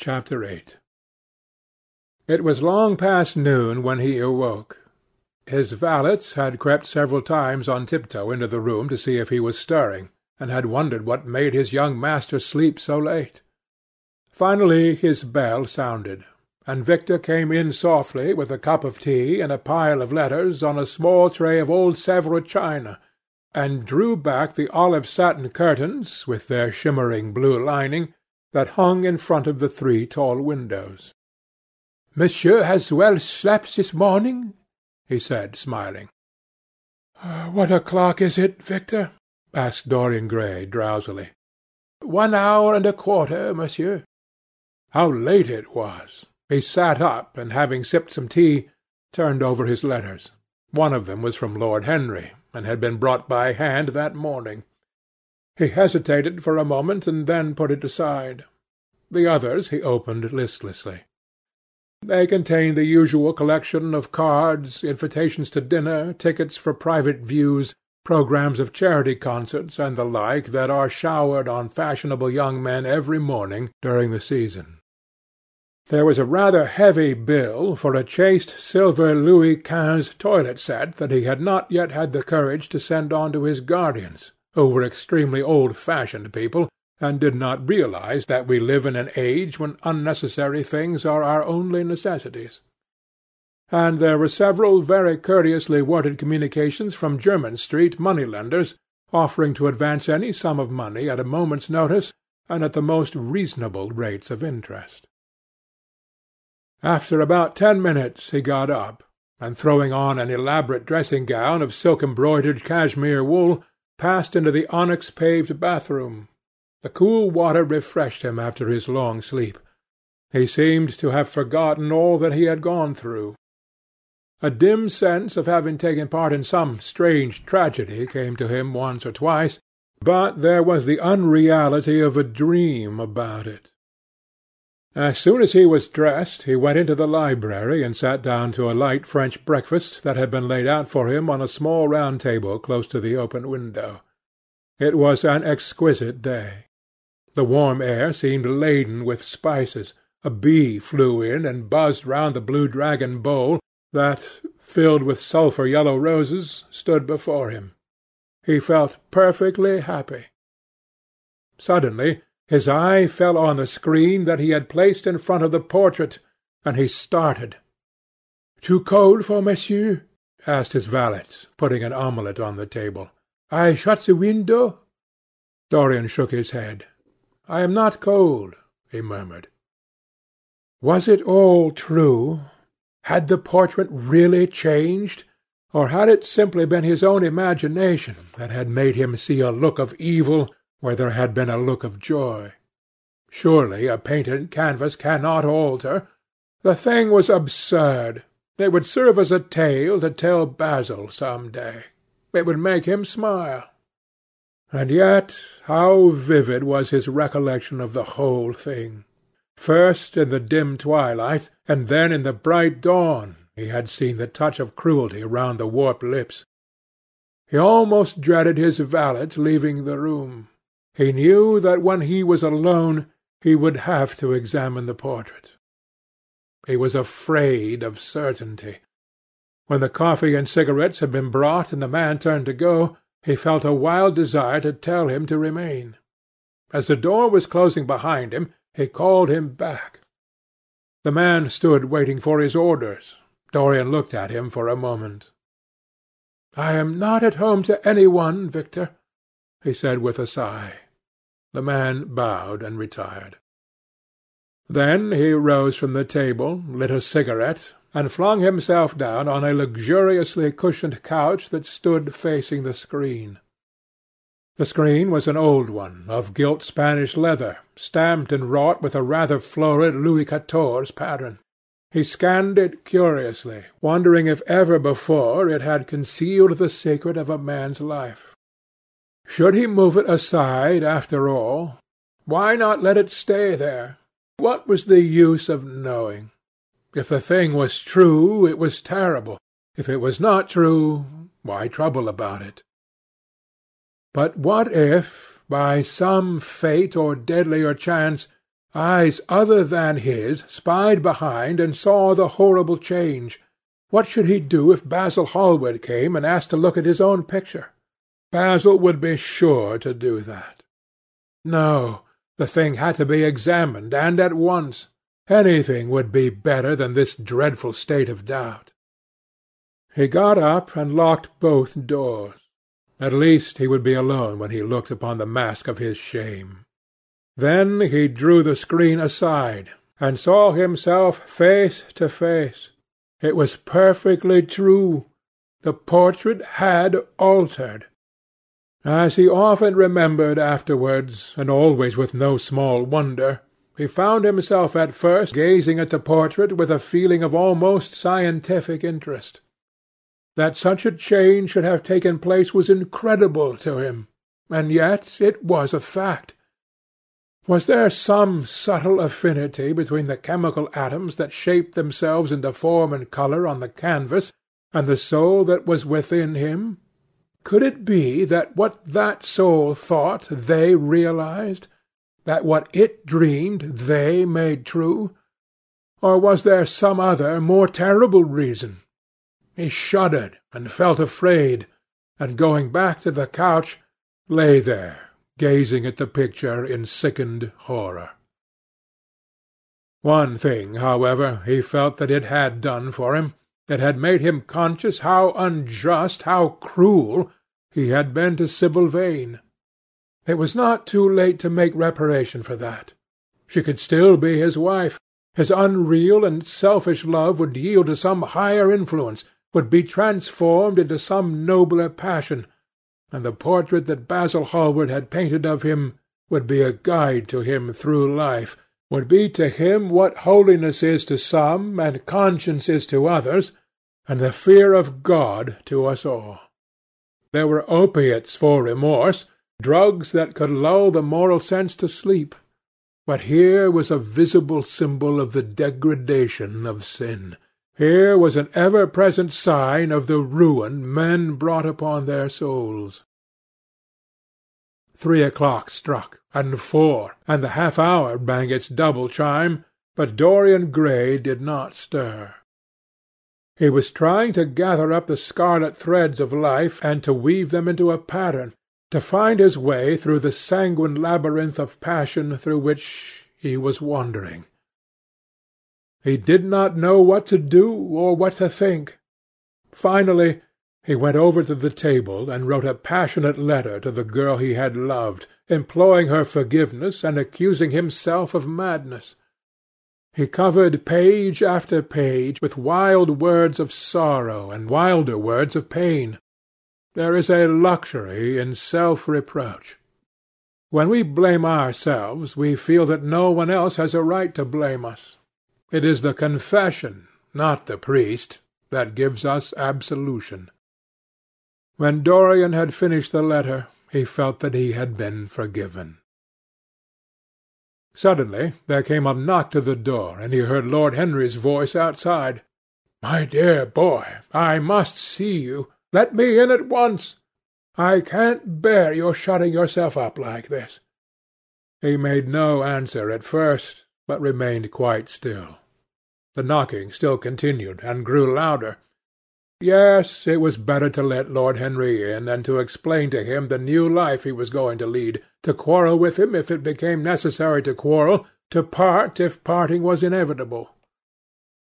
CHAPTER VIII It was long past noon when he awoke. His valet had crept several times on tiptoe into the room to see if he was stirring, and had wondered what made his young master sleep so late. Finally his bell sounded, and Victor came in softly with a cup of tea and a pile of letters on a small tray of old Sevres china, and drew back the olive satin curtains, with their shimmering blue lining, that hung in front of the three tall windows. "Monsieur has well slept this morning?" he said, smiling. Uh, "What o'clock is it, Victor?" asked Dorian Gray drowsily. "One hour and a quarter, monsieur." How late it was! He sat up, and having sipped some tea, turned over his letters. One of them was from Lord Henry, and had been brought by hand that morning. He hesitated for a moment, and then put it aside. The others he opened listlessly. They contained the usual collection of cards, invitations to dinner, tickets for private views, programmes of charity concerts, and the like that are showered on fashionable young men every morning during the season. There was a rather heavy bill for a chased silver Louis Quinze toilet set that he had not yet had the courage to send on to his guardians who were extremely old-fashioned people, and did not realize that we live in an age when unnecessary things are our only necessities. And there were several very courteously worded communications from Jermyn Street money-lenders, offering to advance any sum of money at a moment's notice and at the most reasonable rates of interest. After about ten minutes he got up, and throwing on an elaborate dressing-gown of silk-embroidered cashmere wool, passed into the onyx-paved bathroom. The cool water refreshed him after his long sleep. He seemed to have forgotten all that he had gone through. A dim sense of having taken part in some strange tragedy came to him once or twice, but there was the unreality of a dream about it. As soon as he was dressed he went into the library and sat down to a light French breakfast that had been laid out for him on a small round table close to the open window. It was an exquisite day. The warm air seemed laden with spices. A bee flew in and buzzed round the blue dragon bowl that, filled with sulphur yellow roses, stood before him. He felt perfectly happy. Suddenly his eye fell on the screen that he had placed in front of the portrait, and he started. "Too cold for monsieur?" asked his valet, putting an omelette on the table. "I shut the window?" Dorian shook his head. "I am not cold," he murmured. Was it all true? Had the portrait really changed, or had it simply been his own imagination that had made him see a look of evil where there had been a look of joy. Surely a painted canvas cannot alter. The thing was absurd. It would serve as a tale to tell Basil some day. It would make him smile. And yet how vivid was his recollection of the whole thing! First in the dim twilight, and then in the bright dawn, he had seen the touch of cruelty round the warped lips. He almost dreaded his valet leaving the room. He knew that when he was alone he would have to examine the portrait. He was afraid of certainty. When the coffee and cigarettes had been brought and the man turned to go, he felt a wild desire to tell him to remain. As the door was closing behind him, he called him back. The man stood waiting for his orders. Dorian looked at him for a moment. "I am not at home to any one, Victor," he said with a sigh. The man bowed and retired. Then he rose from the table, lit a cigarette, and flung himself down on a luxuriously cushioned couch that stood facing the screen. The screen was an old one, of gilt Spanish leather, stamped and wrought with a rather florid Louis Quatorze pattern. He scanned it curiously, wondering if ever before it had concealed the secret of a man's life. Should he move it aside after all? Why not let it stay there? What was the use of knowing? If the thing was true, it was terrible. If it was not true, why trouble about it? But what if, by some fate or deadlier chance, Eyes other than his spied behind and saw the horrible change. What should he do if Basil Hallward came and asked to look at his own picture? Basil would be sure to do that. No, the thing had to be examined, and at once. Anything would be better than this dreadful state of doubt. He got up and locked both doors. At least he would be alone when he looked upon the mask of his shame. Then he drew the screen aside, and saw himself face to face. It was perfectly true. The portrait had altered. As he often remembered afterwards, and always with no small wonder, he found himself at first gazing at the portrait with a feeling of almost scientific interest. That such a change should have taken place was incredible to him, and yet it was a fact. Was there some subtle affinity between the chemical atoms that shaped themselves into form and colour on the canvas, and the soul that was within him? Could it be that what that soul thought they realized, that what it dreamed they made true? Or was there some other, more terrible reason? He shuddered and felt afraid, and going back to the couch, lay there gazing at the picture in sickened horror. One thing, however, he felt that it had done for him. It had made him conscious how unjust, how cruel, he had been to Sibyl Vane. It was not too late to make reparation for that. She could still be his wife. His unreal and selfish love would yield to some higher influence, would be transformed into some nobler passion, and the portrait that Basil Hallward had painted of him would be a guide to him through life, would be to him what holiness is to some, and conscience is to others, and the fear of God to us all. There were opiates for remorse, drugs that could lull the moral sense to sleep, but here was a visible symbol of the degradation of sin. Here was an ever-present sign of the ruin men brought upon their souls. Three o'clock struck, and four, and the half-hour rang its double chime, but Dorian Gray did not stir. He was trying to gather up the scarlet threads of life and to weave them into a pattern, to find his way through the sanguine labyrinth of passion through which he was wandering. He did not know what to do or what to think. Finally, he went over to the table and wrote a passionate letter to the girl he had loved, imploring her forgiveness and accusing himself of madness. He covered page after page with wild words of sorrow and wilder words of pain. There is a luxury in self-reproach. When we blame ourselves, we feel that no one else has a right to blame us. It is the confession, not the priest, that gives us absolution. When Dorian had finished the letter, he felt that he had been forgiven. Suddenly there came a knock to the door, and he heard Lord Henry's voice outside. "My dear boy, I must see you. Let me in at once. I can't bear your shutting yourself up like this." He made no answer at first, but remained quite still. The knocking still continued, and grew louder. Yes, it was better to let Lord Henry in, and to explain to him the new life he was going to lead, to quarrel with him if it became necessary to quarrel, to part if parting was inevitable.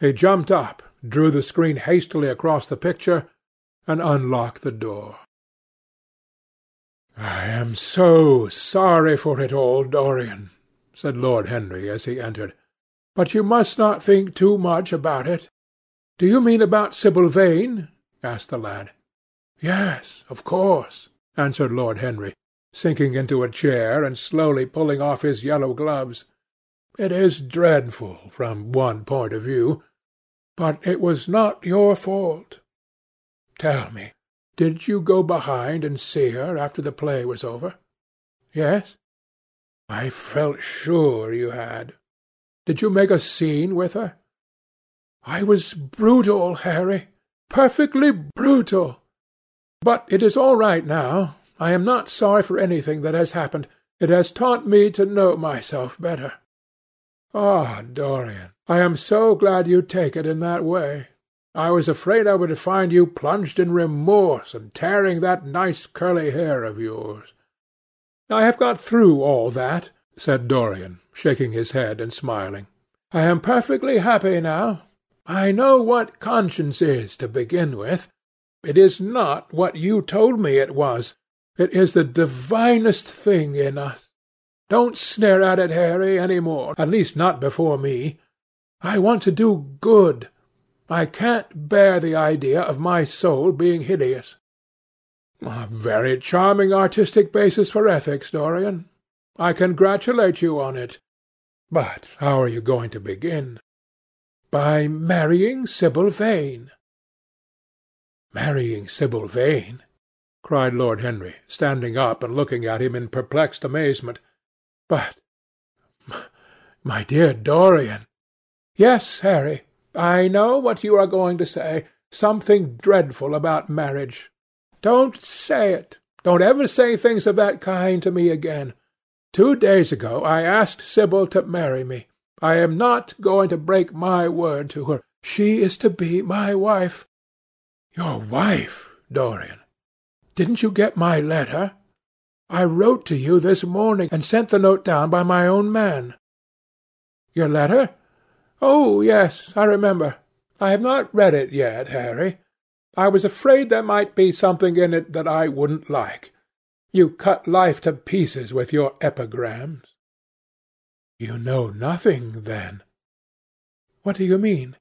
He jumped up, drew the screen hastily across the picture, and unlocked the door. "I am so sorry for it all, Dorian," said Lord Henry as he entered, "but you must not think too much about it. "Do you mean about Sibyl Vane?" asked the lad. "Yes, of course," answered Lord Henry, sinking into a chair and slowly pulling off his yellow gloves. "It is dreadful, from one point of view, but it was not your fault. Tell me, did you go behind and see her after the play was over?" "Yes." "I felt sure you had. Did you make a scene with her?" I was brutal, Harry, perfectly brutal. But it is all right now. I am not sorry for anything that has happened. It has taught me to know myself better. "Ah, Dorian, I am so glad you take it in that way. I was afraid I would find you plunged in remorse and tearing that nice curly hair of yours." "I have got through all that," said Dorian, shaking his head and smiling. "I am perfectly happy now. I know what conscience is, to begin with. It is not what you told me it was. It is the divinest thing in us. Don't sneer at it, Harry, any more, at least not before me. I want to do good. I can't bear the idea of my soul being hideous. A very charming artistic basis for ethics, Dorian. I congratulate you on it. But how are you going to begin? By marrying Sibyl Vane. Marrying Sibyl Vane? cried Lord Henry, standing up and looking at him in perplexed amazement. But, my dear Dorian. Yes, Harry, I know what you are going to say. Something dreadful about marriage. Don't say it. Don't ever say things of that kind to me again. Two days ago I asked Sibyl to marry me. I am not going to break my word to her. She is to be my wife. Your wife, Dorian? Didn't you get my letter? I wrote to you this morning, and sent the note down by my own man. Your letter? Oh, yes, I remember. I have not read it yet, Harry. I was afraid there might be something in it that I wouldn't like. You cut life to pieces with your epigrams. You know nothing, then. What do you mean?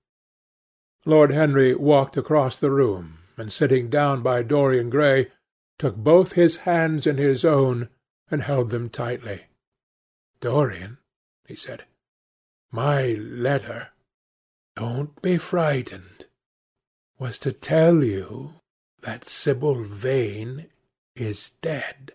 Lord Henry walked across the room, and sitting down by Dorian Gray, took both his hands in his own and held them tightly. Dorian, he said, my letter, don't be frightened, was to tell you that Sibyl Vane is dead.